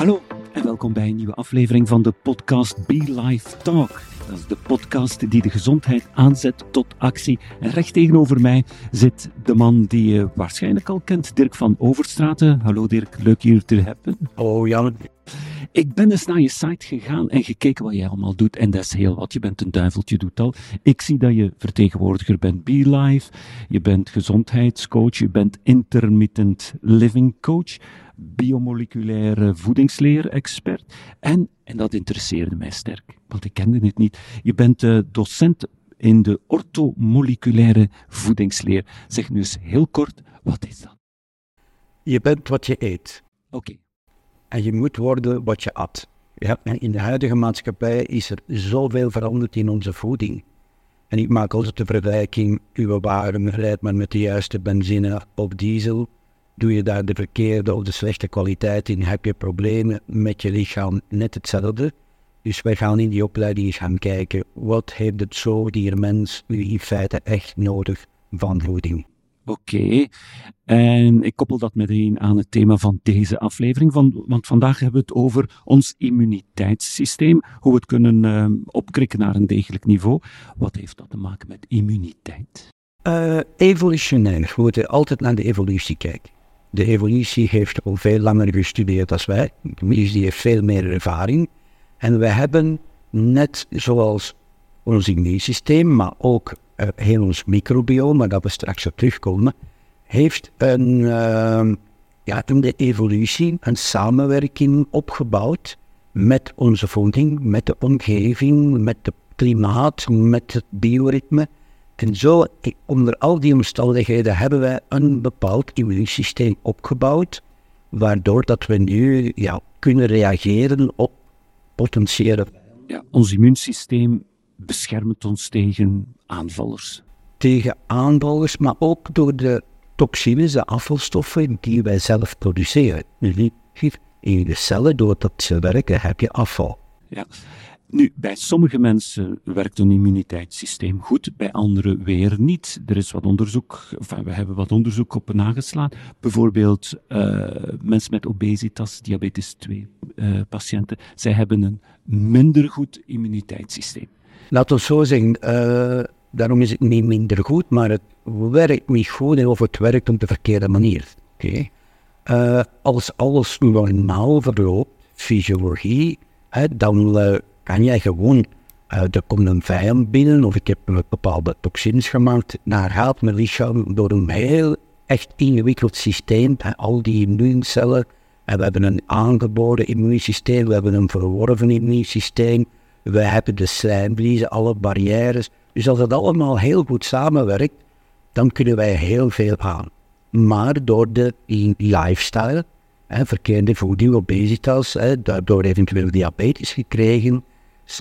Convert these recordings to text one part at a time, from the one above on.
Hallo en welkom bij een nieuwe aflevering van de podcast Be Life Talk. Dat is de podcast die de gezondheid aanzet tot actie. En recht tegenover mij zit de man die je waarschijnlijk al kent, Dirk van Overstraten. Hallo Dirk, leuk hier te hebben. Hallo Jan. Ik ben eens naar je site gegaan en gekeken wat jij allemaal doet. En dat is heel wat. Je bent een duiveltje, doet al. Ik zie dat je vertegenwoordiger bent BeLife. Je bent gezondheidscoach. Je bent intermittent living coach. Biomoleculaire voedingsleer-expert. En, en dat interesseerde mij sterk, want ik kende het niet. Je bent uh, docent in de orthomoleculaire voedingsleer. Zeg nu eens heel kort, wat is dat? Je bent wat je eet. Oké. Okay. En je moet worden wat je at. In de huidige maatschappij is er zoveel veranderd in onze voeding. En ik maak altijd de vergelijking, uw wagen rijdt maar met de juiste benzine of diesel. Doe je daar de verkeerde of de slechte kwaliteit in, heb je problemen met je lichaam net hetzelfde. Dus wij gaan in die opleiding gaan kijken, wat heeft het zo mens nu in feite echt nodig van voeding. Oké, en ik koppel dat meteen aan het thema van deze aflevering, van, want vandaag hebben we het over ons immuniteitssysteem, hoe we het kunnen uh, opkrikken naar een degelijk niveau. Wat heeft dat te maken met immuniteit? Uh, evolutionair, we moeten altijd naar de evolutie kijken. De evolutie heeft al veel langer gestudeerd als wij, die heeft veel meer ervaring. En wij hebben net zoals ons immuunsysteem, maar ook heel ons microbiome, maar dat we straks op terugkomen, heeft een, uh, ja, de evolutie een samenwerking opgebouwd met onze voeding, met de omgeving, met het klimaat, met het bioritme. En zo, onder al die omstandigheden, hebben wij een bepaald immuunsysteem opgebouwd, waardoor dat we nu ja, kunnen reageren op potentiële. Ja, ons immuunsysteem beschermt ons tegen aanvallers. Tegen aanvallers, maar ook door de toxines, de afvalstoffen die wij zelf produceren. In de cellen, doordat ze werken, heb je afval. Ja. Nu, bij sommige mensen werkt een immuniteitssysteem goed, bij anderen weer niet. Er is wat onderzoek, enfin, we hebben wat onderzoek op nageslaan. Bijvoorbeeld uh, mensen met obesitas, diabetes 2 uh, eh, patiënten, zij hebben een minder goed immuniteitssysteem. Laten we zo zeggen, uh, daarom is het niet minder goed, maar het werkt niet goed of het werkt op de verkeerde manier. Uh, als alles normaal verloopt, fysiologie, dan uh, kan jij gewoon, uh, er komt een vijand binnen of ik heb bepaalde toxines gemaakt, naar gaat mijn lichaam door een heel echt ingewikkeld systeem, hè, al die immuuncellen, en we hebben een aangeboren immuunsysteem, we hebben een verworven immuunsysteem, we hebben de slijmvliezen, alle barrières. Dus als dat allemaal heel goed samenwerkt, dan kunnen wij heel veel aan. Maar door de lifestyle, hè, verkeerde voeding, obesitas, hè, door eventueel diabetes gekregen,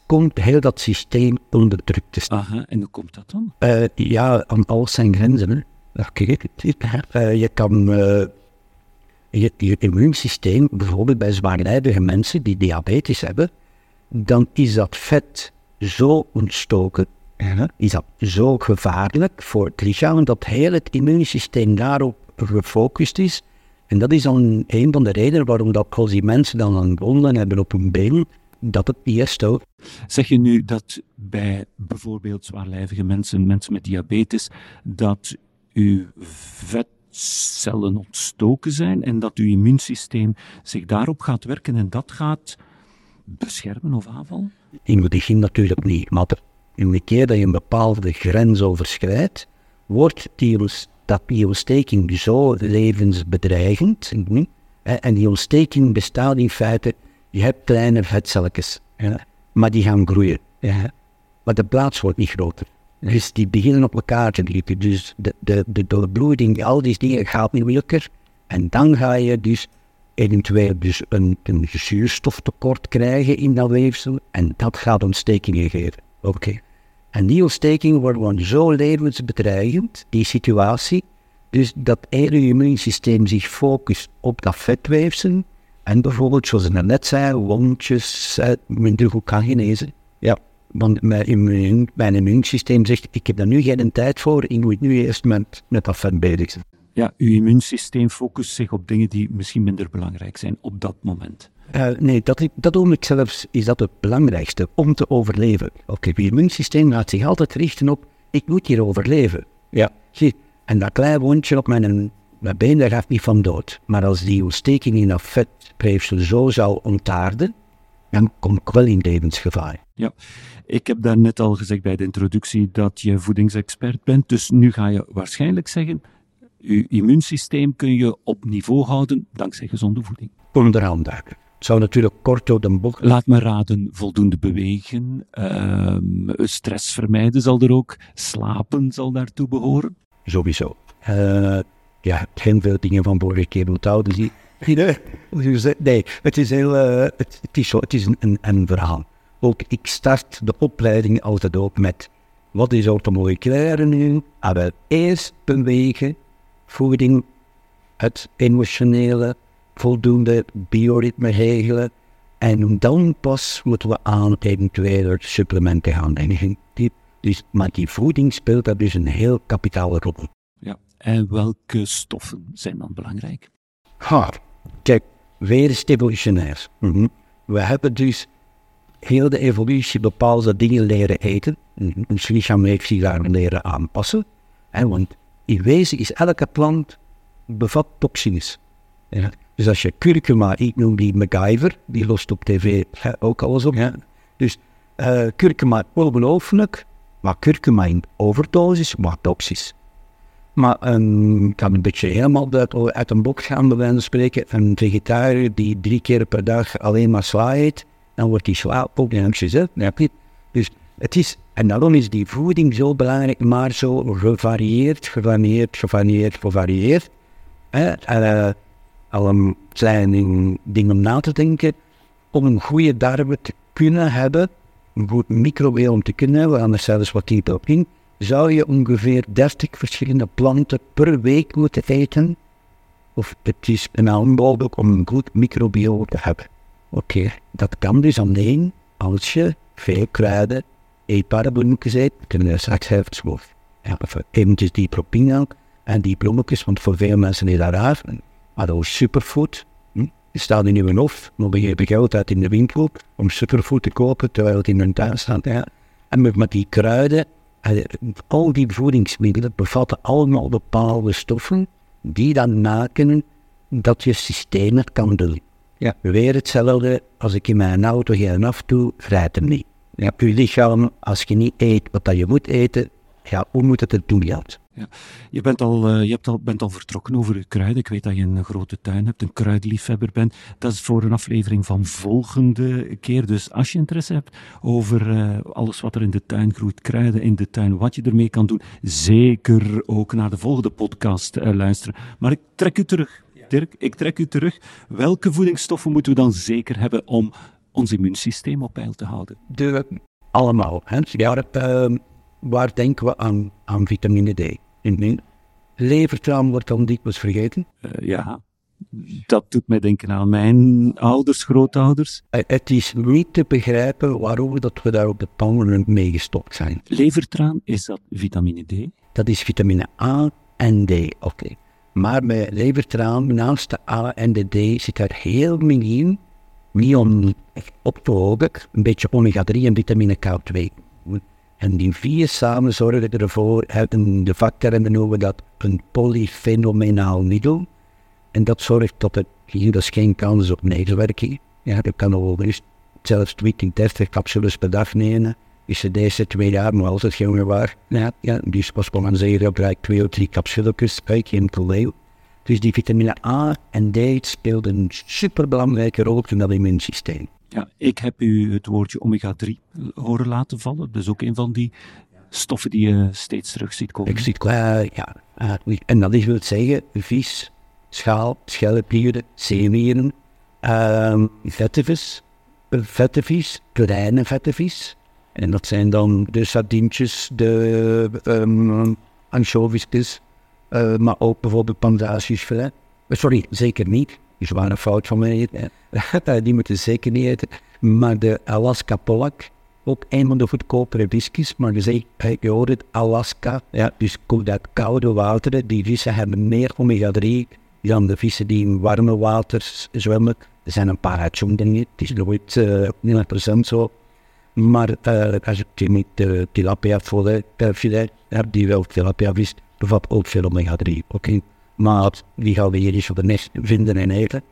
komt heel dat systeem onder druk te staan. Aha, en hoe komt dat dan? Uh, ja, aan alles zijn grenzen. Hè. Okay. Uh, je kan uh, je, je immuunsysteem, bijvoorbeeld bij zwaarlijvige mensen die diabetes hebben, dan is dat vet zo ontstoken, is dat zo gevaarlijk voor het lichaam, dat heel het immuunsysteem daarop gefocust is. En dat is dan een van de redenen waarom dat als die mensen dan een wonden hebben op hun been, dat het niet Zeg je nu dat bij bijvoorbeeld zwaarlijvige mensen, mensen met diabetes, dat uw vetcellen ontstoken zijn en dat uw immuunsysteem zich daarop gaat werken en dat gaat beschermen of aanvallen? In het begin natuurlijk niet, maar in de keer dat je een bepaalde grens overschrijdt, wordt die, dat die ontsteking zo levensbedreigend. En die ontsteking bestaat in feite, je hebt kleine vetcelletjes, maar die gaan groeien. Maar de plaats wordt niet groter. Dus die beginnen op elkaar te drukken. Dus de, de, de doorbloeding, al die dingen gaat niet lukken. En dan ga je dus eventueel dus een, een zuurstoftekort krijgen in dat weefsel en dat gaat ontstekingen geven. Oké. En die ontstekingen worden gewoon zo levensbedreigend, die situatie, dus dat het immuunsysteem zich focust op dat vetweefsel en bijvoorbeeld, zoals ik net zei, wondjes minder goed kan genezen. Ja, want mijn, mijn immuunsysteem zegt, ik heb daar nu geen tijd voor, ik moet nu eerst met, met dat vet bezig zijn. Ja, uw immuunsysteem focust zich op dingen die misschien minder belangrijk zijn op dat moment. Uh, nee, dat, dat ogenblik zelfs is dat het belangrijkste om te overleven. Oké, je immuunsysteem laat zich altijd richten op, ik moet hier overleven. Ja. Zie, en dat kleine wondje op mijn, mijn been, daar gaat niet van dood. Maar als die ontsteking in dat vetpreefsel zo zou ontaarden, dan kom ik wel in levensgevaar. Ja, ik heb daarnet al gezegd bij de introductie dat je voedingsexpert bent. Dus nu ga je waarschijnlijk zeggen, je immuunsysteem kun je op niveau houden dankzij gezonde voeding. Onderhand Het zou natuurlijk kort door de bocht. Laat me raden, voldoende bewegen, uh, stress vermijden zal er ook, slapen zal daartoe behoren. Sowieso. Uh, ja, geen veel dingen van vorige keer onthouden. Die, nee, het is, heel, uh, het, het, is, zo, het is een, een verhaal. Ook ik start de opleiding altijd ook met wat is automoleculaire nu? Ah, wel, eerst bewegen, voeding, het emotionele, voldoende bioritme regelen. En dan pas moeten we aan eventuele supplementen gaan denken. Die, dus, maar die voeding speelt daar dus een heel kapitale rol. Ja, en welke stoffen zijn dan belangrijk? Ha, kijk, weer is evolutionair. Mhm. We hebben dus heel de evolutie bepaalde dingen leren eten. Mhm. Ons lichaam heeft zich daar leren aanpassen. En want in wezen is elke plant bevat toxines. Ja. Dus als je kurkuma, ik noem die MacGyver, die lost op tv ook alles op. Ja. Dus uh, kurkuma ongelooflijk, maar kurkuma in overdosis, maar toxisch. Maar um, ik kan een beetje helemaal uit, uit een bok gaan, bij wijze van spreken. Een vegetariër die drie keer per dag alleen maar sla eet, dan wordt die sla ook niet Dus het is, en daarom is die voeding zo belangrijk, maar zo gevarieerd, gevarieerd, gevarieerd, gevarieerd. Hè? Uh, al klein ding om na te denken. Om een goede darmen te kunnen hebben, een goed microbiome te kunnen hebben, anders zelfs wat dieper op zou je ongeveer 30 verschillende planten per week moeten eten. Of het is een aanbod om een goed microbiome te hebben. Oké, dat kan dus alleen als je veel kruiden, eetbare bloemetjes eet, kunnen we straks even Ja, eventjes die propina en die bloemetjes, want voor veel mensen is dat raar. Maar dat is superfood. Hm? Je staat in je hof, maar je hebt geld uit in de winkel om superfood te kopen, terwijl het in hun tuin staat. En met, met die kruiden, eh, al die voedingsmiddelen bevatten allemaal bepaalde stoffen die dan maken dat je systeem het kan doen. Ja. Weer hetzelfde, als ik in mijn auto geen af doe, rijdt hem niet. Ja. Je lichaam, als je niet eet wat je moet eten, ja, hoe moet het het doen? Ja. Je, bent al, uh, je hebt al, bent al vertrokken over kruiden. Ik weet dat je een grote tuin hebt, een kruidliefhebber bent. Dat is voor een aflevering van volgende keer. Dus als je interesse hebt over uh, alles wat er in de tuin groeit, kruiden in de tuin, wat je ermee kan doen, zeker ook naar de volgende podcast uh, luisteren. Maar ik trek u terug, Dirk, ik trek u terug. Welke voedingsstoffen moeten we dan zeker hebben om ons immuunsysteem op peil te houden? De, allemaal. Hè? Ja, uh, waar denken we aan, aan vitamine D? In levertraan wordt dan dikwijls vergeten. Uh, ja, dat doet mij denken aan mijn ouders, grootouders. Uh, het is niet te begrijpen waarom dat we daar op de pannen mee gestopt zijn. Levertraan, is dat vitamine D? Dat is vitamine A en D, oké. Maar bij levertraan, naast de A en de D, zit er heel miniem, niet om op te hogen, een beetje omega-3 en vitamine K2. En die vier samen zorgen ervoor, in de vaktermen noemen we dat een polyfenomenaal middel. En dat zorgt tot het, hier is geen kans op neerwerking. Ja, dat kan overigens zelfs 20, 30 capsules per dag nemen. Is ze deze twee jaar nog altijd jonger waar. Ja, ja, dus was gewoon zeggen dat ik twee of drie capsules uit geen probleem. Dus die vitamine A en D speelden een superbelangrijke rol in dat immuunsysteem. Ja, ik heb u het woordje omega-3 horen laten vallen. Dus ook een van die stoffen die je steeds terug ziet komen. Ik zie het, ja. En dat is wil zeggen, vis, schaal, schelpdieren, zeewieren, uh, vettenvis, vettenvis, kleine vettenvis. En dat zijn dan de sardientjes, de um, anchoviesjes, uh, maar ook bijvoorbeeld pangasiusfilet. Sorry, zeker niet is waar een fout van mij. die moeten zeker niet eten. Maar de Alaska Polak, ook een van de goedkopere whiskies, maar je zegt, eh, je hoort het, Alaska, ja, dus komt uit koude wateren. Die vissen hebben meer omega-3 dan de vissen die in warme water zwemmen. Er zijn een paar uitzonderingen, het is nooit uh, 100% zo. Maar uh, als je met uh, tilapia filet hebt, die wel tilapia vis, bevat ook veel omega-3. Oké, maar die gaan we hier eens op de nest vinden en eten.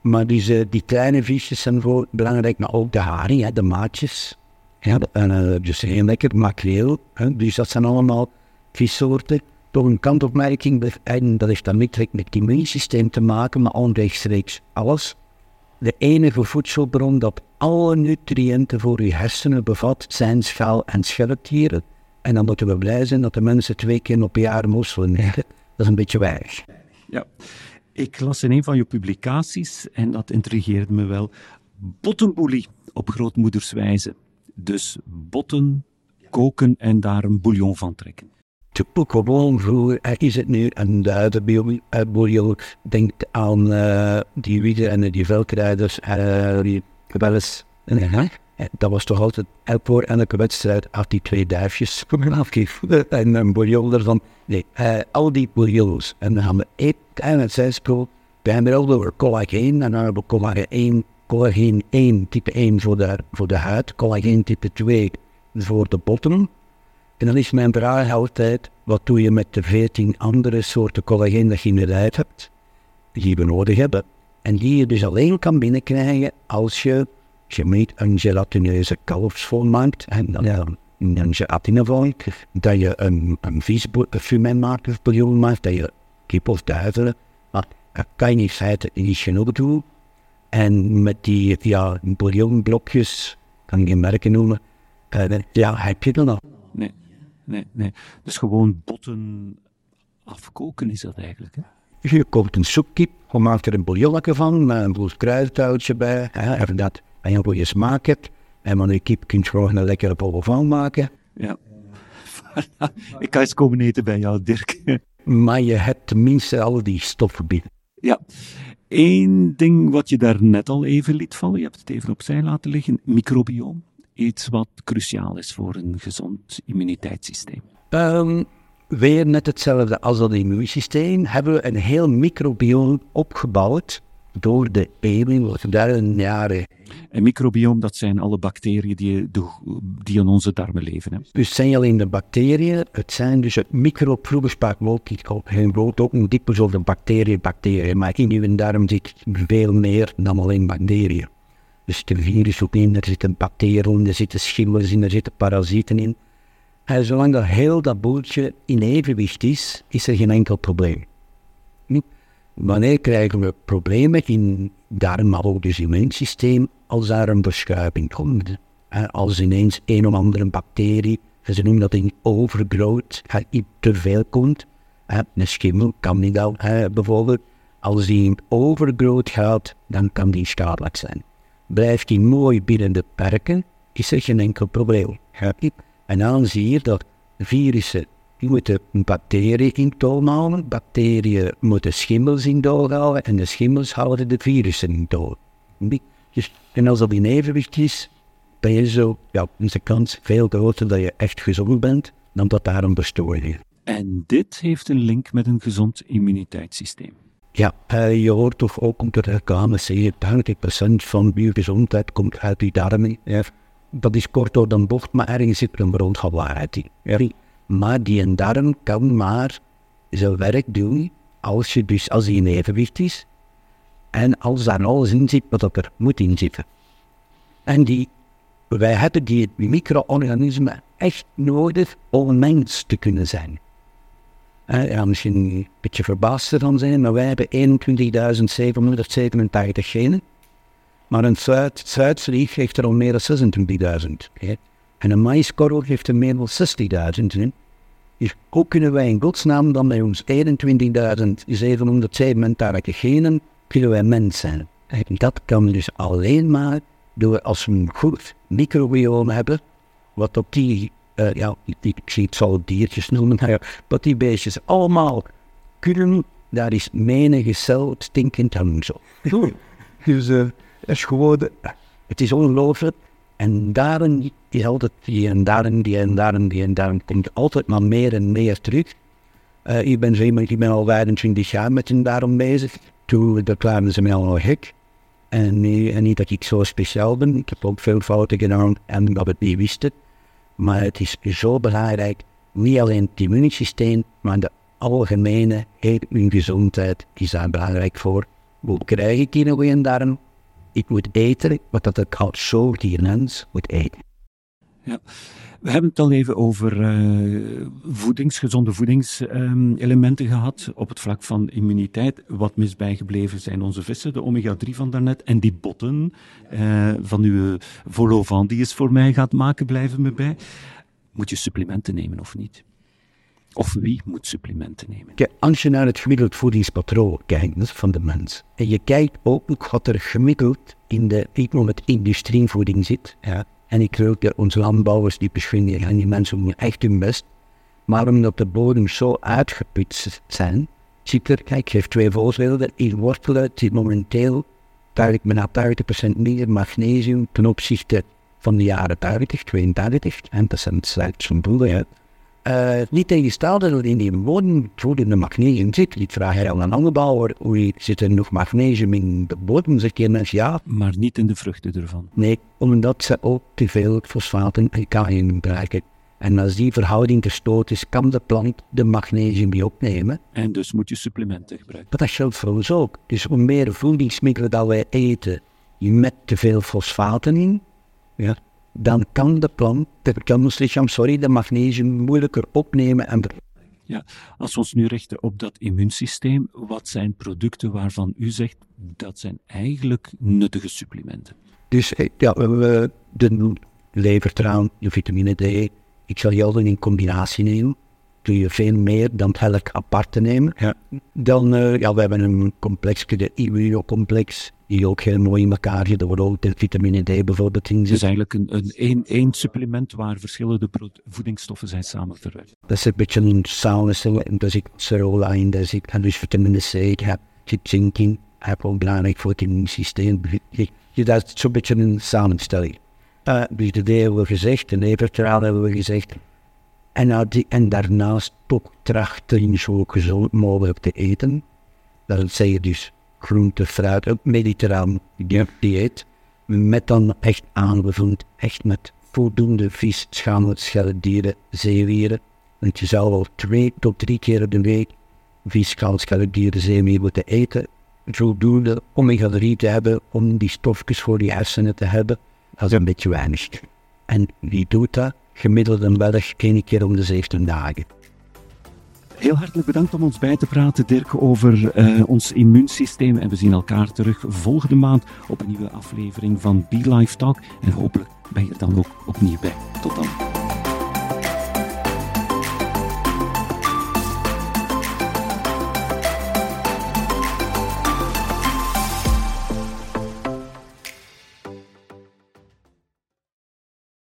Maar die, die kleine visjes zijn voor belangrijk, maar ook de haring, hè, de maatjes. Ja, en, uh, dus heel lekker, makreel. Hè, dus dat zijn allemaal vissoorten. Toch een kantopmerking, dat heeft dan niet met het immuunsysteem te maken, maar onrechtstreeks alles. De enige voedselbron dat alle nutriënten voor je hersenen bevat, zijn schaal- en schelpdieren. En dan moeten we blij zijn dat de mensen twee keer op een jaar mosselen eten. Dat is een beetje weinig. Ja, ik las in een van je publicaties, en dat intrigeerde me wel, bottenboelie op grootmoederswijze. Dus botten koken en daar een bouillon van trekken. Te gewoon vroeger is het nu een duidenbouillon. Denk aan uh, die wieden en die velkrijders, uh, die wel eens. Uh, dat was toch altijd voor elke wedstrijd af die twee duifjes en een bouillon ervan. Nee, uh, al die bouillons. En dan gaan we één zijsprong. We hebben er over collageen en dan hebben we collageen, collageen 1, type 1 voor de, voor de huid, collageen type 2 voor de botten. En dan is mijn vraag altijd, wat doe je met de 14 andere soorten collageen dat je in de lijf hebt, die we nodig hebben. En die je dus alleen kan binnenkrijgen als je je meet een gelatineuze kalfsvol maakt en dan ja. een gelatinevol, dat je een, een visfumet maakt of bouillon maakt, dat je kip of duivelen, maar dat kan je in feite niet genoeg doen. En met die ja, bouillonblokjes, kan ik geen merken noemen, uh, ja, heb je er nog. Nee, nee, nee. Dus gewoon botten afkoken is dat eigenlijk, hè? Je koopt een soepkip, je maakt er een bouillonnetje van, met een boel bij, hè, even dat en je goede smaak hebt. En je kip kun je gewoon een lekkere van maken. Ja. Ik ga eens komen eten bij jou, Dirk. Maar je hebt tenminste al die stoffen binnen. Ja. Eén ding wat je daar net al even liet vallen, je hebt het even opzij laten liggen, microbioom. Iets wat cruciaal is voor een gezond immuniteitssysteem. Um, weer net hetzelfde als dat immuunsysteem. Hebben we een heel microbioom opgebouwd door de eeuwen, duizenden jaren. Een microbioom, dat zijn alle bacteriën die, die in onze darmen leven. Hè? Dus het zijn alleen de bacteriën, het zijn dus het microproeverspaak geen brood ook een dikwijls over bacteriën, bacteriën. Maar in uw darm zit veel meer dan alleen bacteriën. Dus er virus ook in, er zitten bacteriën, er zitten schimmels in, er zitten parasieten in. En zolang dat heel dat boeltje in evenwicht is, is er geen enkel probleem. Wanneer krijgen we problemen in darm-allogisch immuunsysteem als daar een verschuiving komt? Als ineens een of andere bacterie, ze noemen dat in overgrowth, te veel komt. Een schimmel kan niet al, bijvoorbeeld. Als die in gaat, dan kan die schadelijk zijn. Blijft die mooi binnen de perken, is er geen enkel probleem. En dan zie je dat virussen die moeten bacteriën in toon houden. Bacteriën moeten schimmels in toon houden en de schimmels houden de virussen in. Dus, en als dat in evenwicht is, ben je zo, ja, is de kans veel groter dat je echt gezond bent dan dat daar een bestoring is. En dit heeft een link met een gezond immuniteitssysteem. Ja, uh, je hoort toch ook om te reclame zeggen, 80% van je gezondheid komt uit die darmen. Ja. Dat is kort door de bocht, maar ergens zit er een bron van waarheid in. Ja. Maar die darm kan maar zijn werk doen als, je dus, als die in evenwicht is en als daar alles in zit wat er moet in zitten. En die, wij hebben die micro-organismen echt nodig om mens te kunnen zijn. Ja, misschien een beetje verbaasd zijn, maar wij hebben 21.787 genen. Maar een Zuid Zuidvlieg heeft er al meer dan 26.000. En een maïskorrel heeft er meer dan 60.000 in. Dus hoe kunnen wij in godsnaam dan bij ons 21.787 genen, kunnen wij mens zijn? En dat kan dus alleen maar door als we een goed microbiome hebben, wat op die, uh, ja, ik zie het zal diertjes noemen, ja, wat die beestjes allemaal kunnen, daar is menige cel stinkend aan zo. dus uh, het is gewoon, het is ongelooflijk En daarin is altijd die en daarin, die en daarin, die en daarin komt altijd maar meer en meer terug. Uh, ik ben ik ben al 25 jaar met hen daarom bezig. Toen verklaarden ze mij al gek. En, niet dat ik zo speciaal ben. Ik heb ook veel fouten gedaan en dat het niet wisten. Maar het is zo belangrijk, niet alleen het immuunsysteem, maar de algemene hele gezondheid is daar belangrijk voor. Hoe krijg ik die nog een darm? Ik moet eten wat dat ik als zoogdiermens moet eten. Ja. We hebben het al even over uh, voedings, gezonde voedingselementen gehad op het vlak van immuniteit. Wat mis bijgebleven zijn onze vissen, de omega-3 van daarnet en die botten uh, van uw Volovan die is voor mij gaat maken, blijven me bij. Moet je supplementen nemen of niet? Of wie moet supplementen nemen? Als je naar het gemiddeld voedingspatroon kijkt van de mens, en je kijkt ook wat er gemiddeld in de, het industrievoeding zit, ja, en ik geloof dat onze landbouwers die beschwingen en die mensen doen echt hun best, maar omdat de bodem zo uitgeput zijn, ziet er, kijk, ik geef twee voorbeelden, in wortelen zit momenteel duidelijk bijna 80% meer magnesium ten opzichte van de jaren 80, 82, en dat zijn slechts van boeren, uh, niet tegenstaan dat in die bodem goed in de magnesium zit. Ik vraag je aan een landbouwer, hoe zit er nog magnesium in de bodem? Zeg je mensen ja. Maar niet in de vruchten ervan? Nee, omdat ze ook te veel fosfaten en kalium gebruiken. En als die verhouding te stoot is, kan de plant de magnesium niet opnemen. En dus moet je supplementen gebruiken. Maar dat geldt voor ons ook. Dus hoe meer voedingsmiddelen dat wij eten met te veel fosfaten in, ja, dan kan de plant, kan ons lichaam, sorry, de magnesium moeilijker opnemen en ja, als we ons nu richten op dat immuunsysteem, wat zijn producten waarvan u zegt dat zijn eigenlijk nuttige supplementen? Dus eh, ja, de levertraan, de vitamine D, ik zal je altijd in combinatie nemen. Doe je veel meer dan elk apart te nemen. Ja. Dan, uh, ja, we hebben een complex, de immunocomplex, die ook heel mooi in elkaar zit. Er wordt ook de vitamine D bijvoorbeeld in zit. Is eigenlijk een, een, een, supplement waar verschillende voedingsstoffen zijn samengewerkt. Dat is een beetje een samenstelling. Daar zit cerola in, daar zit en dus vitamine C, je zit zink in. heb ook belangrijk voor het immuunsysteem. Je, dat is zo'n beetje een samenstelling. Uh, dus de D hebben we gezegd, de levertraal hebben we gezegd. En, en daarnaast ook trachten zo gezond mogelijk te eten. Dat zeg je dus groente, fruit, ook mediterraan dieet. Met dan echt aangevuld, echt met voldoende vis, schamelen, schelle dieren, zeewieren. Want je zou wel twee tot drie keer de week vis, schelle dieren, zeewieren moeten eten. Voldoende omega-3 te hebben om die stofjes voor die hersenen te hebben. Dat is een beetje weinig. En wie doet dat? Gemiddeld een Belg één keer om de 17 dagen. Heel hartelijk bedankt om ons bij te praten, Dirk, over uh, ons immuunsysteem. En we zien elkaar terug volgende maand op een nieuwe aflevering van Be Life Talk. En hopelijk ben je er dan ook opnieuw bij. Tot dan.